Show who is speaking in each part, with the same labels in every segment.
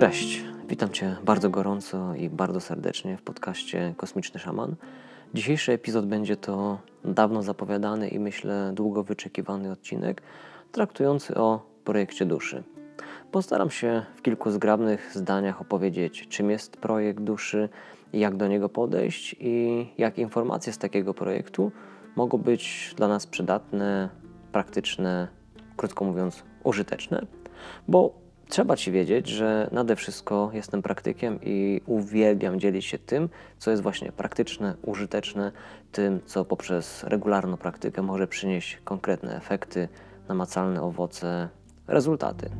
Speaker 1: Cześć, witam Cię bardzo gorąco i bardzo serdecznie w podcaście Kosmiczny Szaman. Dzisiejszy epizod będzie to dawno zapowiadany i myślę długo wyczekiwany odcinek traktujący o projekcie duszy. Postaram się w kilku zgrabnych zdaniach opowiedzieć, czym jest projekt duszy, jak do niego podejść i jak informacje z takiego projektu mogą być dla nas przydatne, praktyczne, krótko mówiąc, użyteczne, bo trzeba Ci wiedzieć, że nade wszystko jestem praktykiem i uwielbiam dzielić się tym, co jest właśnie praktyczne, użyteczne, tym, co poprzez regularną praktykę może przynieść konkretne efekty, namacalne owoce, rezultaty.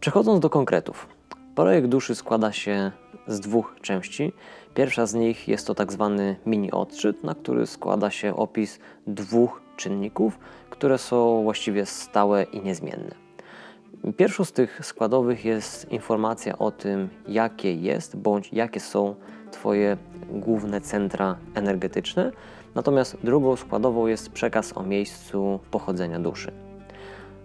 Speaker 1: Przechodząc do konkretów. Projekt duszy składa się z dwóch części. Pierwsza z nich jest to tak zwany mini odczyt, na który składa się opis dwóch czynników, które są właściwie stałe i niezmienne. Pierwszą z tych składowych jest informacja o tym, jakie jest bądź jakie są Twoje główne centra energetyczne, natomiast drugą składową jest przekaz o miejscu pochodzenia duszy.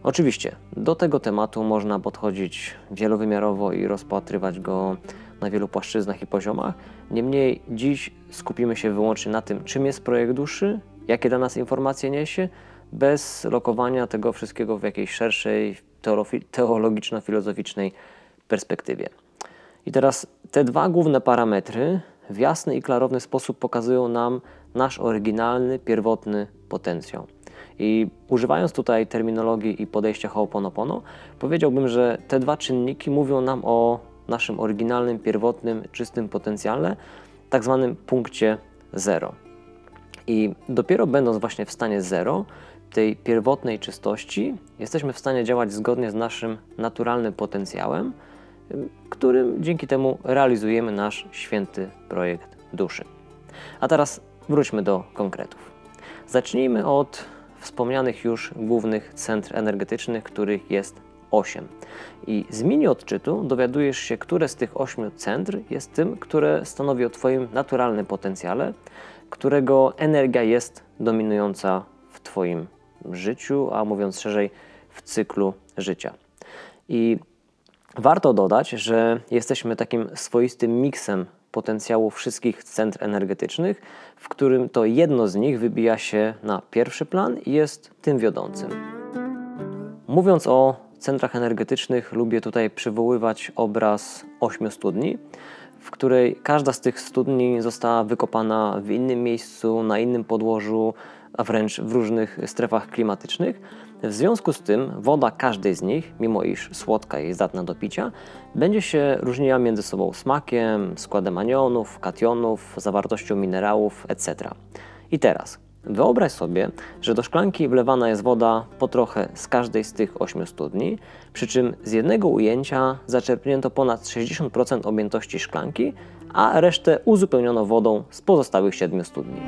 Speaker 1: Oczywiście, do tego tematu można podchodzić wielowymiarowo i rozpatrywać go na wielu płaszczyznach i poziomach. Niemniej dziś skupimy się wyłącznie na tym, czym jest projekt duszy, jakie dla nas informacje niesie, bez lokowania tego wszystkiego w jakiejś szerszej teologiczno-filozoficznej perspektywie. I teraz te dwa główne parametry w jasny i klarowny sposób pokazują nam nasz oryginalny, pierwotny potencjał. I używając tutaj terminologii i podejścia Ho'oponopono, powiedziałbym, że te dwa czynniki mówią nam o naszym oryginalnym, pierwotnym, czystym potencjale, tak zwanym punkcie zero. I dopiero będąc właśnie w stanie zero, tej pierwotnej czystości, jesteśmy w stanie działać zgodnie z naszym naturalnym potencjałem, którym dzięki temu realizujemy nasz święty projekt duszy. A teraz wróćmy do konkretów. Zacznijmy od wspomnianych już głównych centr energetycznych, których jest 8. I z mini odczytu dowiadujesz się, które z tych 8 centr jest tym, które stanowi o Twoim naturalnym potencjale, którego energia jest dominująca w Twoim życiu, a mówiąc szerzej, w cyklu życia. I warto dodać, że jesteśmy takim swoistym miksem potencjału wszystkich centr energetycznych, w którym to jedno z nich wybija się na pierwszy plan i jest tym wiodącym. Mówiąc o centrach energetycznych, lubię tutaj przywoływać obraz ośmiu studni, w której każda z tych studni została wykopana w innym miejscu, na innym podłożu, a wręcz w różnych strefach klimatycznych. W związku z tym woda każdej z nich, mimo iż słodka i zdatna do picia, będzie się różniła między sobą smakiem, składem anionów, kationów, zawartością minerałów, etc. I teraz wyobraź sobie, że do szklanki wlewana jest woda po trochę z każdej z tych ośmiu studni, przy czym z jednego ujęcia zaczerpnięto ponad 60% objętości szklanki, a resztę uzupełniono wodą z pozostałych siedmiu studni.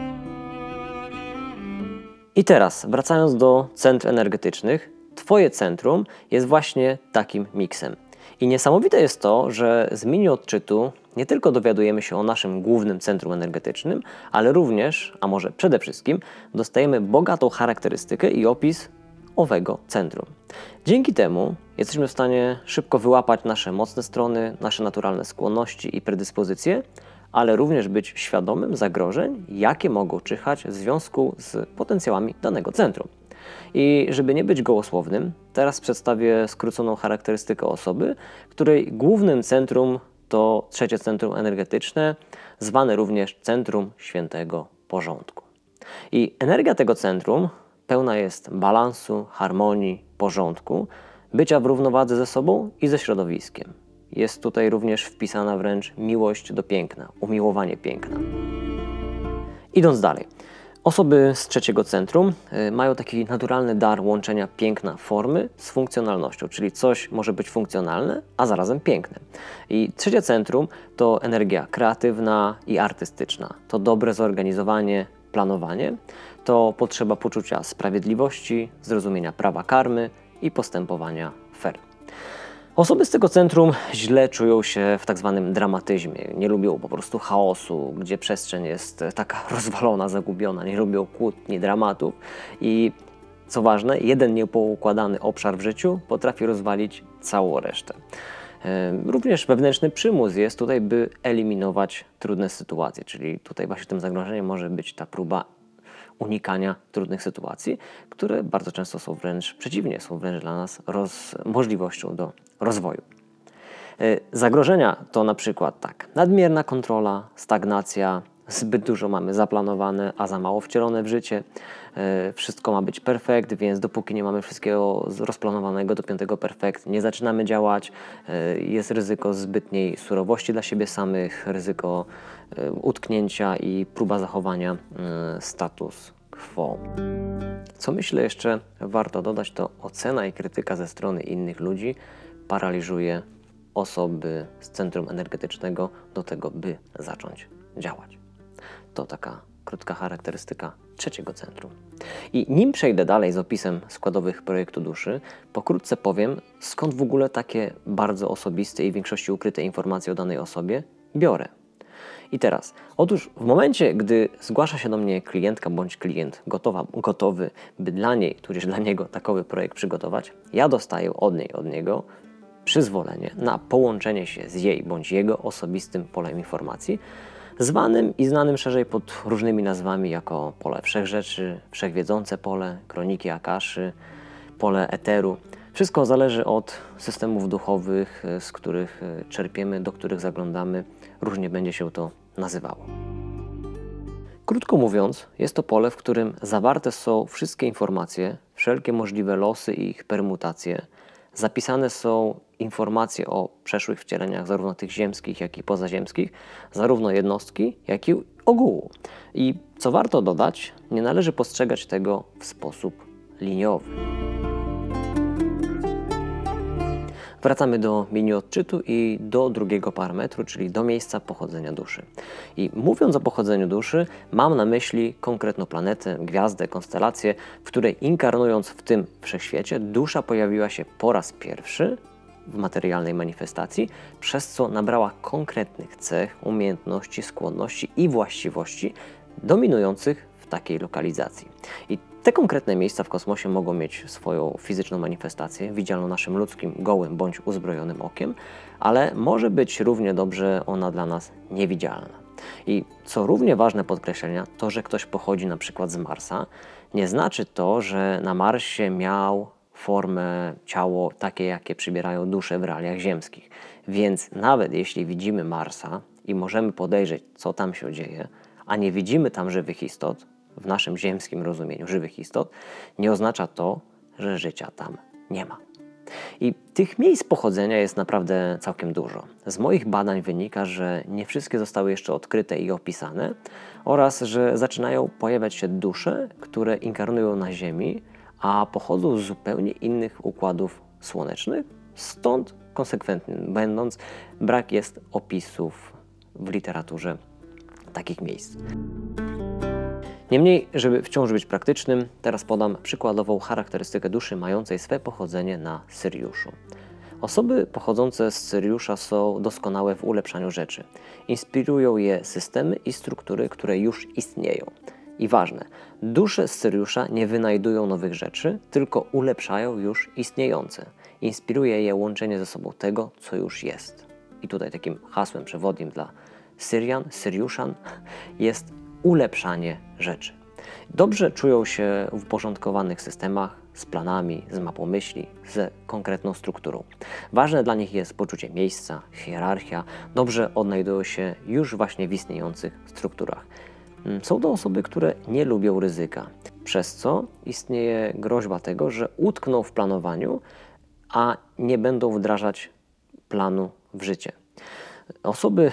Speaker 1: I teraz, wracając do centr energetycznych, Twoje centrum jest właśnie takim miksem. I niesamowite jest to, że z mini odczytu nie tylko dowiadujemy się o naszym głównym centrum energetycznym, ale również, a może przede wszystkim, dostajemy bogatą charakterystykę i opis owego centrum. Dzięki temu jesteśmy w stanie szybko wyłapać nasze mocne strony, nasze naturalne skłonności i predyspozycje, ale również być świadomym zagrożeń, jakie mogą czyhać w związku z potencjałami danego centrum. I żeby nie być gołosłownym, teraz przedstawię skróconą charakterystykę osoby, której głównym centrum to trzecie centrum energetyczne, zwane również centrum świętego porządku. I energia tego centrum pełna jest balansu, harmonii, porządku, bycia w równowadze ze sobą i ze środowiskiem. Jest tutaj również wpisana wręcz miłość do piękna, umiłowanie piękna. Idąc dalej. Osoby z trzeciego centrum y, mają taki naturalny dar łączenia piękna formy z funkcjonalnością, czyli coś może być funkcjonalne, a zarazem piękne. I trzecie centrum to energia kreatywna i artystyczna. To dobre zorganizowanie, planowanie, to potrzeba poczucia sprawiedliwości, zrozumienia prawa karmy i postępowania fair. Osoby z tego centrum źle czują się w tak zwanym dramatyzmie. Nie lubią po prostu chaosu, gdzie przestrzeń jest taka rozwalona, zagubiona. Nie lubią kłótni, dramatów. I co ważne, jeden niepoukładany obszar w życiu potrafi rozwalić całą resztę. Również wewnętrzny przymus jest tutaj, by eliminować trudne sytuacje, czyli tutaj właśnie tym zagrożeniem może być ta próba unikania trudnych sytuacji, które bardzo często są wręcz przeciwnie, są wręcz dla nas roz, możliwością do rozwoju. E, zagrożenia to na przykład tak, nadmierna kontrola, stagnacja, zbyt dużo mamy zaplanowane, a za mało wcielone w życie. E, wszystko ma być perfekt, więc dopóki nie mamy wszystkiego rozplanowanego do piątego perfekt, nie zaczynamy działać. E, jest ryzyko zbytniej surowości dla siebie samych, ryzyko utknięcia i próba zachowania status quo. Co myślę jeszcze warto dodać, to ocena i krytyka ze strony innych ludzi paraliżuje osoby z centrum energetycznego do tego, by zacząć działać. To taka krótka charakterystyka trzeciego centrum. I nim przejdę dalej z opisem składowych projektu duszy, pokrótce powiem, skąd w ogóle takie bardzo osobiste i w większości ukryte informacje o danej osobie biorę. I teraz, otóż w momencie, gdy zgłasza się do mnie klientka bądź klient gotowa, gotowy, by dla niej, tudzież dla niego takowy projekt przygotować, ja dostaję od niej, od niego przyzwolenie na połączenie się z jej bądź jego osobistym polem informacji, zwanym i znanym szerzej pod różnymi nazwami jako pole wszechrzeczy, wszechwiedzące pole, kroniki Akaszy, pole eteru. Wszystko zależy od systemów duchowych, z których e, czerpiemy, do których zaglądamy. Różnie będzie się to nazywało. Krótko mówiąc, jest to pole, w którym zawarte są wszystkie informacje, wszelkie możliwe losy i ich permutacje. Zapisane są informacje o przeszłych wcieleniach, zarówno tych ziemskich, jak i pozaziemskich, zarówno jednostki, jak i ogółu. I co warto dodać, nie należy postrzegać tego w sposób liniowy. Wracamy do mini odczytu i do drugiego parametru, czyli do miejsca pochodzenia duszy. I mówiąc o pochodzeniu duszy, mam na myśli konkretną planetę, gwiazdę, konstelację, w której inkarnując w tym wszechświecie, dusza pojawiła się po raz pierwszy w materialnej manifestacji, przez co nabrała konkretnych cech, umiejętności, skłonności i właściwości dominujących w takiej lokalizacji. I te konkretne miejsca w kosmosie mogą mieć swoją fizyczną manifestację, widzialną naszym ludzkim, gołym bądź uzbrojonym okiem, ale może być równie dobrze ona dla nas niewidzialna. I co równie ważne podkreślenia, to że ktoś pochodzi na przykład z Marsa, nie znaczy to, że na Marsie miał formę, ciało takie, jakie przybierają dusze w realiach ziemskich. Więc nawet jeśli widzimy Marsa i możemy podejrzeć, co tam się dzieje, a nie widzimy tam żywych istot, w naszym ziemskim rozumieniu żywych istot, nie oznacza to, że życia tam nie ma. I tych miejsc pochodzenia jest naprawdę całkiem dużo. Z moich badań wynika, że nie wszystkie zostały jeszcze odkryte i opisane, oraz że zaczynają pojawiać się dusze, które inkarnują na Ziemi, a pochodzą z zupełnie innych układów słonecznych, stąd konsekwentnie będąc, brak jest opisów w literaturze takich miejsc. Niemniej, żeby wciąż być praktycznym, teraz podam przykładową charakterystykę duszy mającej swe pochodzenie na Syriuszu. Osoby pochodzące z Syriusza są doskonałe w ulepszaniu rzeczy. Inspirują je systemy i struktury, które już istnieją. I ważne, dusze z Syriusza nie wynajdują nowych rzeczy, tylko ulepszają już istniejące. Inspiruje je łączenie ze sobą tego, co już jest. I tutaj takim hasłem przewodnim dla Syrian, Syriuszan jest ulepszanie rzeczy. Dobrze czują się w uporządkowanych systemach, z planami, z mapą myśli, z konkretną strukturą. Ważne dla nich jest poczucie miejsca, hierarchia, dobrze odnajdują się już właśnie w istniejących strukturach. Mm, są to osoby, które nie lubią ryzyka, przez co istnieje groźba tego, że utkną w planowaniu, a nie będą wdrażać planu w życie. Osoby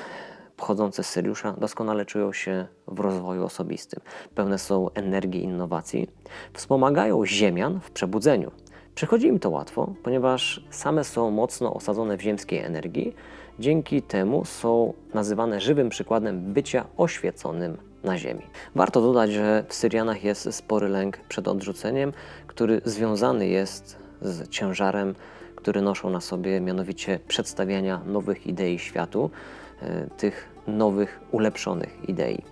Speaker 1: pochodzące z Syriusza doskonale czują się w rozwoju osobistym. Pełne są energii innowacji. Wspomagają Ziemian w przebudzeniu. Przychodzi im to łatwo, ponieważ same są mocno osadzone w ziemskiej energii. Dzięki temu są nazywane żywym przykładem bycia oświeconym na Ziemi. Warto dodać, że w Syrianach jest spory lęk przed odrzuceniem, który związany jest z ciężarem, który noszą na sobie, mianowicie przedstawiania nowych idei światu. E, tych nowych, ulepszonych idei.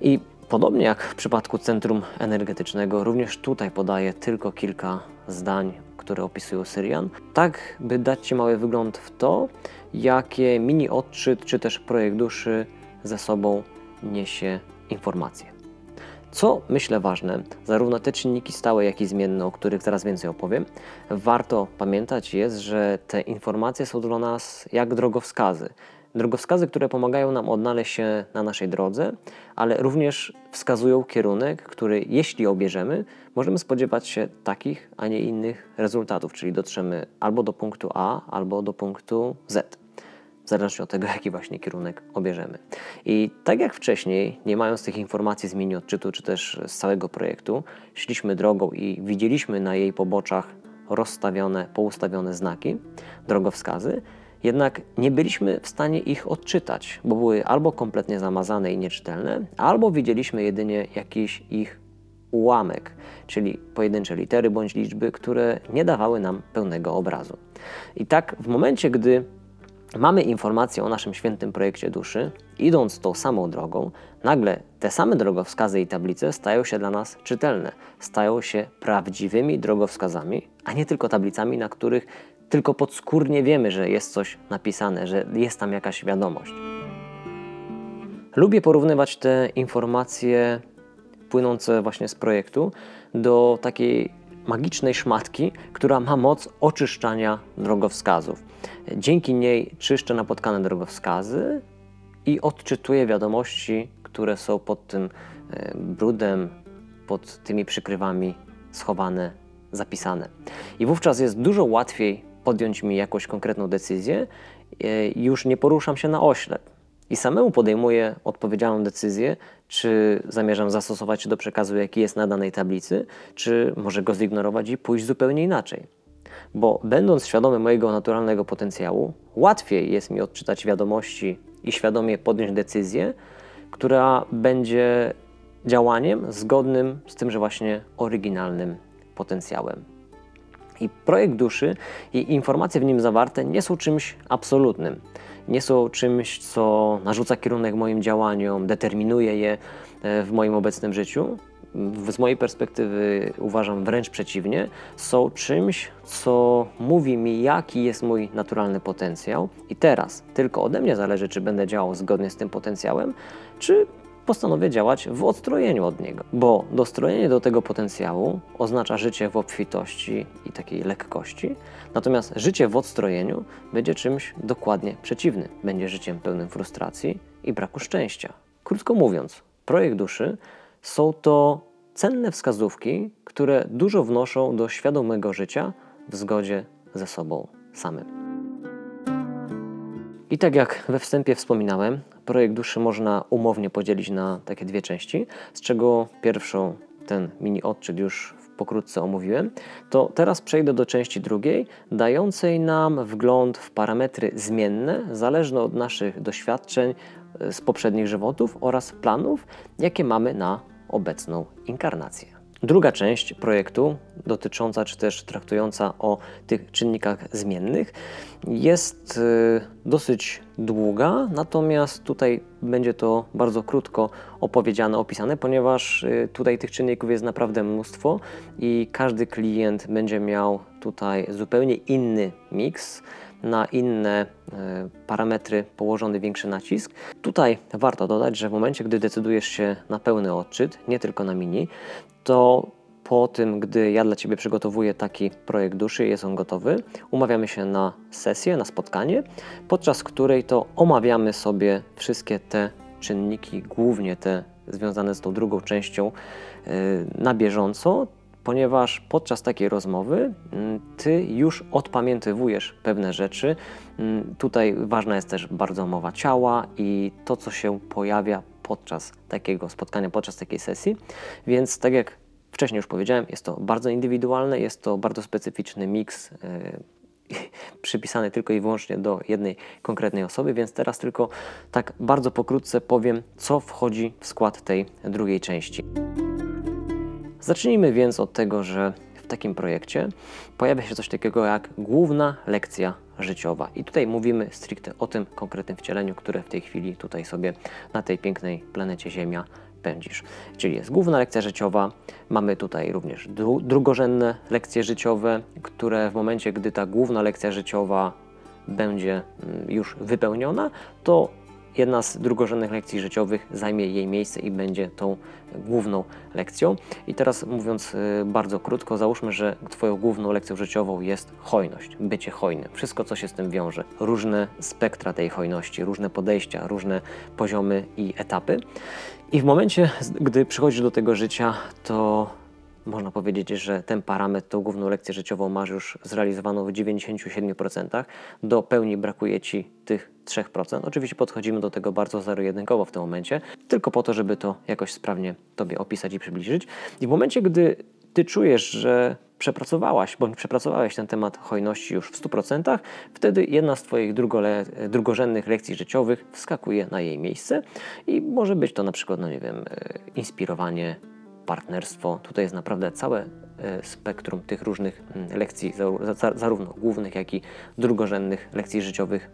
Speaker 1: I Podobnie jak w przypadku centrum energetycznego, również tutaj podaję tylko kilka zdań, które opisują Syrian, tak by dać Ci mały wygląd w to, jakie mini odczyt czy też projekt duszy ze sobą niesie informacje. Co myślę ważne, zarówno te czynniki stałe, jak i zmienne, o których zaraz więcej opowiem, warto pamiętać jest, że te informacje są dla nas jak drogowskazy. Drogowskazy, które pomagają nam odnaleźć się na naszej drodze, ale również wskazują kierunek, który jeśli obierzemy, możemy spodziewać się takich, a nie innych rezultatów, czyli dotrzemy albo do punktu A, albo do punktu Z w zależności od tego, jaki właśnie kierunek obierzemy. I tak jak wcześniej, nie mając tych informacji z mini odczytu, czy też z całego projektu, szliśmy drogą i widzieliśmy na jej poboczach rozstawione, poustawione znaki, drogowskazy, jednak nie byliśmy w stanie ich odczytać, bo były albo kompletnie zamazane i nieczytelne, albo widzieliśmy jedynie jakiś ich ułamek, czyli pojedyncze litery bądź liczby, które nie dawały nam pełnego obrazu. I tak w momencie, gdy mamy informację o naszym świętym projekcie duszy, idąc tą samą drogą, nagle te same drogowskazy i tablice stają się dla nas czytelne, stają się prawdziwymi drogowskazami, a nie tylko tablicami, na których tylko podskórnie wiemy, że jest coś napisane, że jest tam jakaś wiadomość. Lubię porównywać te informacje płynące właśnie z projektu do takiej magicznej szmatki, która ma moc oczyszczania drogowskazów. Dzięki niej czyszczę napotkane drogowskazy i odczytuję wiadomości, które są pod tym e, brudem, pod tymi przykrywami schowane, zapisane. I wówczas jest dużo łatwiej podjąć mi jakąś konkretną decyzję, e, już nie poruszam się na oślep i samemu podejmuję odpowiedzialną decyzję, czy zamierzam zastosować się do przekazu, jaki jest na danej tablicy, czy może go zignorować i pójść zupełnie inaczej. Bo będąc świadomy mojego naturalnego potencjału, łatwiej jest mi odczytać wiadomości i świadomie podjąć decyzję, która będzie działaniem zgodnym z tymże właśnie oryginalnym potencjałem. I projekt duszy i informacje w nim zawarte nie są czymś absolutnym nie są czymś, co narzuca kierunek moim działaniom, determinuje je e, w moim obecnym życiu. Z mojej perspektywy uważam wręcz przeciwnie, są czymś, co mówi mi, jaki jest mój naturalny potencjał, i teraz tylko ode mnie zależy, czy będę działał zgodnie z tym potencjałem, czy postanowię działać w odstrojeniu od niego. Bo dostrojenie do tego potencjału oznacza życie w obfitości i takiej lekkości, natomiast życie w odstrojeniu będzie czymś dokładnie przeciwnym. Będzie życiem pełnym frustracji i braku szczęścia. Krótko mówiąc, projekt duszy są to cenne wskazówki, które dużo wnoszą do świadomego życia w zgodzie ze sobą samym. I tak jak we wstępie wspominałem, projekt duszy można umownie podzielić na takie dwie części, z czego pierwszą, ten mini odczyt już pokrótce omówiłem, to teraz przejdę do części drugiej, dającej nam wgląd w parametry zmienne, zależne od naszych doświadczeń e, z poprzednich żywotów oraz planów, jakie mamy na obecną inkarnację. Druga część projektu, dotycząca czy też traktująca o tych czynnikach zmiennych, jest y, dosyć długa, natomiast tutaj będzie to bardzo krótko opowiedziane, opisane, ponieważ y, tutaj tych czynników jest naprawdę mnóstwo i każdy klient będzie miał tutaj zupełnie inny miks na inne y, parametry położony większy nacisk. Tutaj warto dodać, że w momencie, gdy decydujesz się na pełny odczyt, nie tylko na mini, to po tym, gdy ja dla Ciebie przygotowuję taki projekt duszy, jest on gotowy, umawiamy się na sesję, na spotkanie, podczas której to omawiamy sobie wszystkie te czynniki, głównie te związane z tą drugą częścią, yy, na bieżąco, ponieważ podczas takiej rozmowy mm, Ty już odpamiętywujesz pewne rzeczy. Mm, tutaj ważna jest też bardzo mowa ciała i to, co się pojawia podczas takiego spotkania, podczas takiej sesji. Więc tak jak wcześniej już powiedziałem, jest to bardzo indywidualne, jest to bardzo specyficzny miks. Yy, przypisany tylko i wyłącznie do jednej konkretnej osoby, więc teraz tylko tak bardzo pokrótce powiem, co wchodzi w skład tej drugiej części. Zacznijmy więc od tego, że w takim projekcie pojawia się coś takiego jak główna lekcja życiowa. I tutaj mówimy stricte o tym konkretnym wcieleniu, które w tej chwili tutaj sobie na tej pięknej planecie Ziemia pędzisz. Czyli jest główna lekcja życiowa, mamy tutaj również dru drugorzędne lekcje życiowe, które w momencie, gdy ta główna lekcja życiowa będzie mm, już wypełniona, to jedna z drugorzędnych lekcji życiowych zajmie jej miejsce i będzie tą główną lekcją. I teraz mówiąc y, bardzo krótko, załóżmy, że Twoją główną lekcją życiową jest hojność, bycie hojnym, wszystko co się z tym wiąże, różne spektra tej hojności, różne podejścia, różne poziomy i etapy. I w momencie, gdy przychodzisz do tego życia, to można powiedzieć, że ten parametr, tą główną lekcję życiową masz już zrealizowaną w 97%. Do pełni brakuje Ci tych 3%. Oczywiście podchodzimy do tego bardzo zero-jedynkowo w tym momencie, tylko po to, żeby to jakoś sprawnie Tobie opisać i przybliżyć. I w momencie, gdy Ty czujesz, że przepracowałaś bądź przepracowałeś ten temat hojności już w 100%, wtedy jedna z Twoich drugole, drugorzędnych lekcji życiowych wskakuje na jej miejsce i może być to na przykład, no nie wiem, e, inspirowanie partnerstwo. Tutaj jest naprawdę całe e, spektrum tych różnych mm, lekcji, zarówno głównych, jak i drugorzędnych lekcji życiowych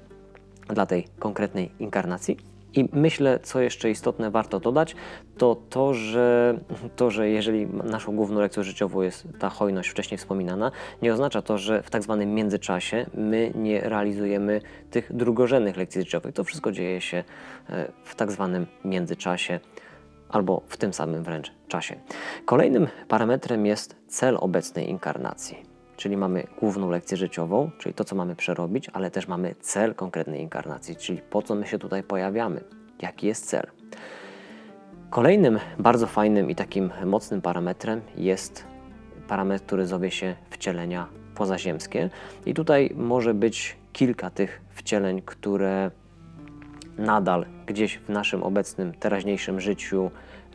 Speaker 1: dla tej konkretnej inkarnacji. I myślę, co jeszcze istotne warto dodać, to to, że, to, że jeżeli naszą główną lekcją życiową jest ta hojność wcześniej wspominana, nie oznacza to, że w tak zwanym międzyczasie my nie realizujemy tych drugorzędnych lekcji życiowych. To wszystko dzieje się e, w tak zwanym międzyczasie albo w tym samym wręcz czasie. Kolejnym parametrem jest cel obecnej inkarnacji. Czyli mamy główną lekcję życiową, czyli to, co mamy przerobić, ale też mamy cel konkretnej inkarnacji, czyli po co my się tutaj pojawiamy, jaki jest cel. Kolejnym bardzo fajnym i takim mocnym parametrem jest parametr, który zowie się wcielenia pozaziemskie. I tutaj może być kilka tych wcieleń, które nadal gdzieś w naszym obecnym, teraźniejszym życiu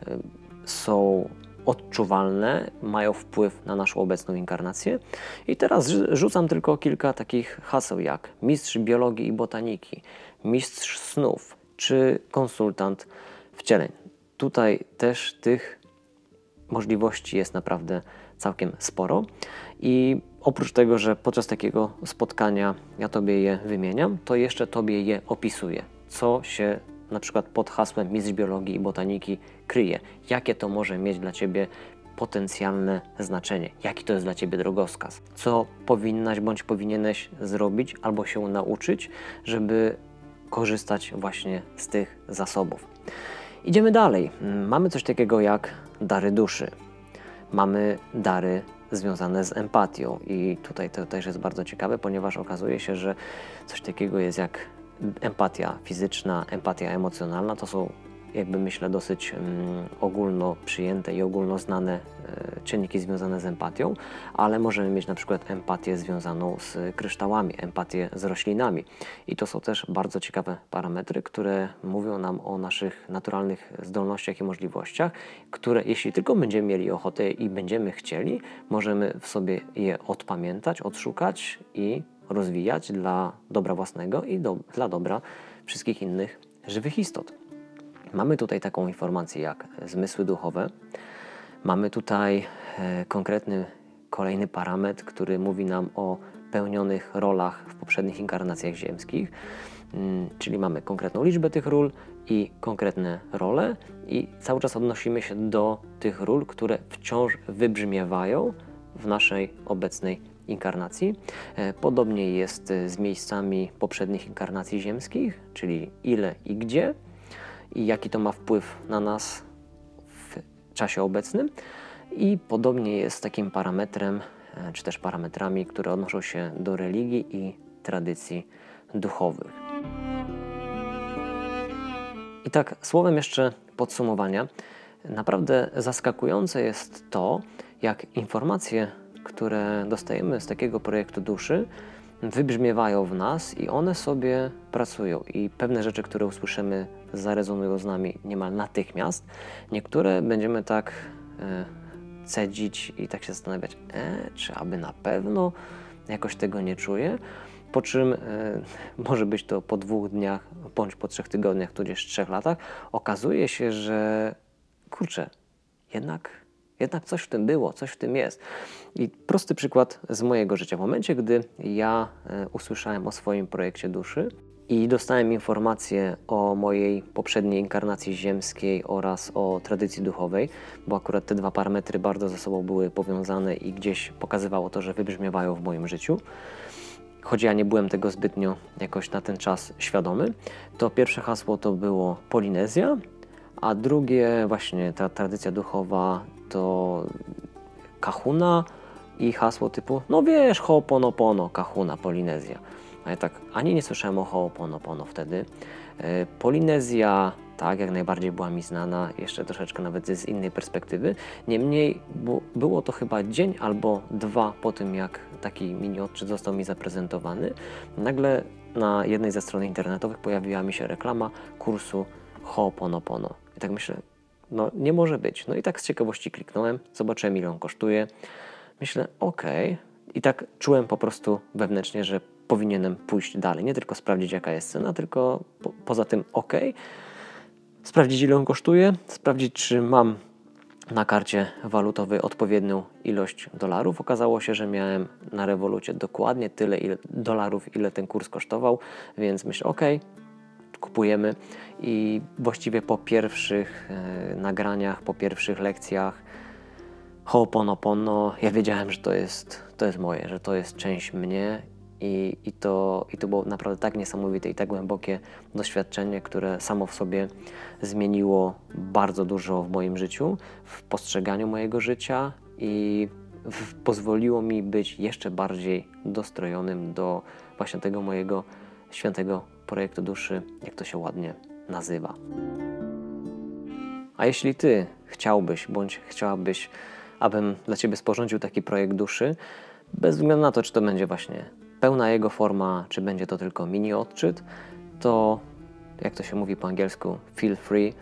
Speaker 1: e, są odczuwalne, mają wpływ na naszą obecną inkarnację. I teraz rzucam tylko kilka takich haseł jak mistrz biologii i botaniki, mistrz snów czy konsultant wcieleń. Tutaj też tych możliwości jest naprawdę całkiem sporo. I oprócz tego, że podczas takiego spotkania ja Tobie je wymieniam, to jeszcze Tobie je opisuję co się na przykład pod hasłem mistrz biologii i botaniki kryje, jakie to może mieć dla Ciebie potencjalne znaczenie, jaki to jest dla Ciebie drogowskaz, co powinnaś bądź powinieneś zrobić albo się nauczyć, żeby korzystać właśnie z tych zasobów. Idziemy dalej. Mamy coś takiego jak dary duszy. Mamy dary związane z empatią i tutaj to też jest bardzo ciekawe, ponieważ okazuje się, że coś takiego jest jak empatia fizyczna, empatia emocjonalna to są jakby myślę dosyć um, ogólno przyjęte i ogólno znane e, czynniki związane z empatią, ale możemy mieć na przykład empatię związaną z kryształami, empatię z roślinami. I to są też bardzo ciekawe parametry, które mówią nam o naszych naturalnych zdolnościach i możliwościach, które jeśli tylko będziemy mieli ochotę i będziemy chcieli, możemy w sobie je odpamiętać, odszukać i rozwijać dla dobra własnego i do, dla dobra wszystkich innych żywych istot. Mamy tutaj taką informację jak zmysły duchowe. Mamy tutaj e, konkretny kolejny parametr, który mówi nam o pełnionych rolach w poprzednich inkarnacjach ziemskich. Mm, czyli mamy konkretną liczbę tych ról i konkretne role, i cały czas odnosimy się do tych ról, które wciąż wybrzmiewają w naszej obecnej inkarnacji. E, podobnie jest e, z miejscami poprzednich inkarnacji ziemskich, czyli ile i gdzie i jaki to ma wpływ na nas w czasie obecnym. I podobnie jest takim parametrem, e, czy też parametrami, które odnoszą się do religii i tradycji duchowych. I tak, słowem jeszcze podsumowania, naprawdę zaskakujące jest to, jak informacje które dostajemy z takiego projektu duszy, wybrzmiewają w nas i one sobie pracują. I pewne rzeczy, które usłyszymy, zarezonują z nami niemal natychmiast. Niektóre będziemy tak e, cedzić i tak się zastanawiać, e, czy aby na pewno jakoś tego nie czuję. Po czym e, może być to po dwóch dniach, bądź po trzech tygodniach, tudzież trzech latach, okazuje się, że kurczę, jednak jednak coś w tym było, coś w tym jest. I prosty przykład z mojego życia. W momencie, gdy ja e, usłyszałem o swoim projekcie duszy, i dostałem informację o mojej poprzedniej inkarnacji ziemskiej oraz o tradycji duchowej, bo akurat te dwa parametry bardzo ze sobą były powiązane i gdzieś pokazywało to, że wybrzmiewają w moim życiu. Choć ja nie byłem tego zbytnio jakoś na ten czas świadomy, to pierwsze hasło to było Polinezja, a drugie właśnie ta tradycja duchowa to Kahuna i hasło typu, no wiesz, Ho'oponopono, Kahuna, Polinezja. A ja tak ani nie słyszałem o Ho'oponopono wtedy. E, Polinezja, tak, jak najbardziej była mi znana, jeszcze troszeczkę nawet z innej perspektywy. Niemniej było to chyba dzień albo dwa po tym, jak taki mini odczyt został mi zaprezentowany. Nagle na jednej ze stron internetowych pojawiła mi się reklama kursu Ho'oponopono. I tak myślę, no nie może być. No i tak z ciekawości kliknąłem, zobaczyłem ile on kosztuje. Myślę, okej. Okay. I tak czułem po prostu wewnętrznie, że powinienem pójść dalej. Nie tylko sprawdzić, jaka jest cena, tylko po, poza tym ok, sprawdzić, ile on kosztuje, sprawdzić, czy mam na karcie walutowej odpowiednią ilość dolarów. Okazało się, że miałem na rewolucie dokładnie tyle ile dolarów, ile ten kurs kosztował, więc myślę, ok, kupujemy. I właściwie po pierwszych e, nagraniach, po pierwszych lekcjach Ho'oponopono, ja wiedziałem, że to jest, to jest moje, że to jest część mnie i, i, to, I to było naprawdę tak niesamowite i tak głębokie doświadczenie, które samo w sobie zmieniło bardzo dużo w moim życiu, w postrzeganiu mojego życia i w, pozwoliło mi być jeszcze bardziej dostrojonym do właśnie tego mojego świętego projektu duszy, jak to się ładnie nazywa. A jeśli Ty chciałbyś bądź chciałabyś, abym dla Ciebie sporządził taki projekt duszy, bez względu na to, czy to będzie właśnie pełna jego forma, czy będzie to tylko mini odczyt, to jak to się mówi po angielsku, feel free,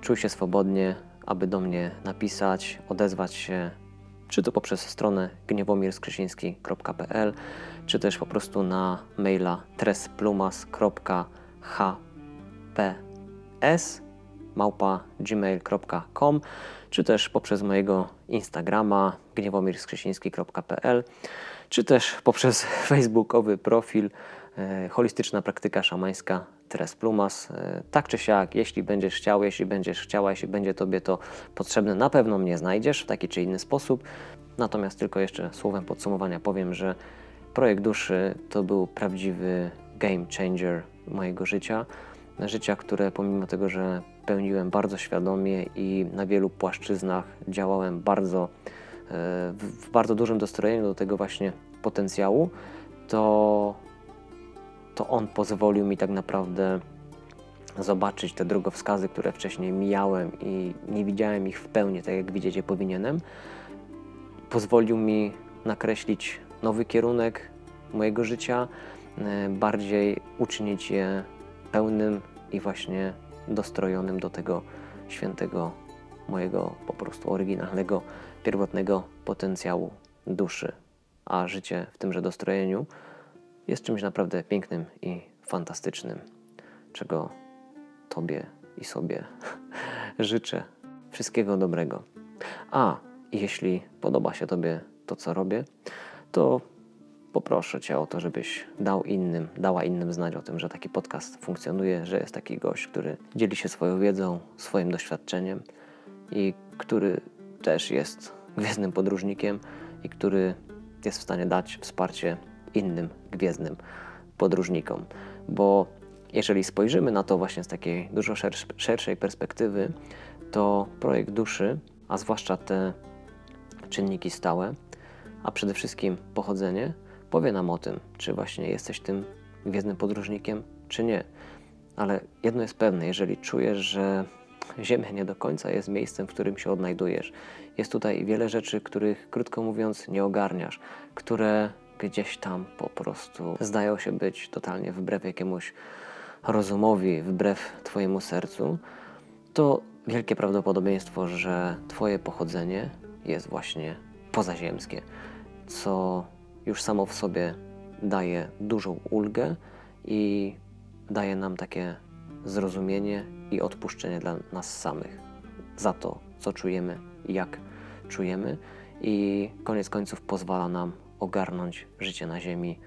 Speaker 1: czuj się swobodnie, aby do mnie napisać, odezwać się, czy to poprzez stronę gniewomirskrzysiński.pl, czy też po prostu na maila tresplumas.hps małpa gmail.com, czy też poprzez mojego Instagrama gniewomirskrzysiński.pl czy też poprzez facebookowy profil e, Holistyczna Praktyka Szamańska Teres Plumas. E, tak czy siak, jeśli będziesz chciał, jeśli będziesz chciała, jeśli będzie Tobie to potrzebne, na pewno mnie znajdziesz w taki czy inny sposób. Natomiast tylko jeszcze słowem podsumowania powiem, że projekt duszy to był prawdziwy game changer mojego życia. Życia, które pomimo tego, że pełniłem bardzo świadomie i na wielu płaszczyznach działałem bardzo w bardzo dużym dostrojeniu do tego właśnie potencjału, to, to on pozwolił mi tak naprawdę zobaczyć te drogowskazy, które wcześniej mijałem i nie widziałem ich w pełni tak, jak widzieć je powinienem. Pozwolił mi nakreślić nowy kierunek mojego życia, e, bardziej uczynić je pełnym i właśnie dostrojonym do tego świętego mojego po prostu oryginalnego pierwotnego potencjału duszy, a życie w tymże dostrojeniu jest czymś naprawdę pięknym i fantastycznym, czego Tobie i sobie życzę. Wszystkiego dobrego. A jeśli podoba się Tobie to, co robię, to poproszę Cię o to, żebyś dał innym, dała innym znać o tym, że taki podcast funkcjonuje, że jest taki gość, który dzieli się swoją wiedzą, swoim doświadczeniem i który też jest gwiezdnym podróżnikiem i który jest w stanie dać wsparcie innym gwiezdnym podróżnikom. Bo jeżeli spojrzymy na to właśnie z takiej dużo szerszej perspektywy, to projekt duszy, a zwłaszcza te czynniki stałe, a przede wszystkim pochodzenie, powie nam o tym, czy właśnie jesteś tym gwiezdnym podróżnikiem, czy nie. Ale jedno jest pewne, jeżeli czujesz, że Ziemia nie do końca jest miejscem, w którym się odnajdujesz. Jest tutaj wiele rzeczy, których krótko mówiąc nie ogarniasz, które gdzieś tam po prostu zdają się być totalnie wbrew jakiemuś rozumowi, wbrew Twojemu sercu, to wielkie prawdopodobieństwo, że Twoje pochodzenie jest właśnie pozaziemskie, co już samo w sobie daje dużą ulgę i daje nam takie zrozumienie i odpuszczenie dla nas samych za to, co czujemy, jak czujemy, i koniec końców pozwala nam ogarnąć życie na Ziemi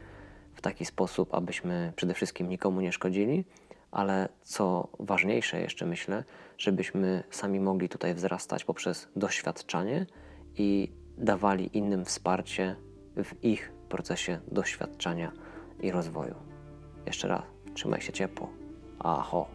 Speaker 1: w taki sposób, abyśmy przede wszystkim nikomu nie szkodzili, ale co ważniejsze jeszcze myślę, żebyśmy sami mogli tutaj wzrastać poprzez doświadczanie i dawali innym wsparcie w ich procesie doświadczania i rozwoju. Jeszcze raz, trzymaj się ciepło. Aho.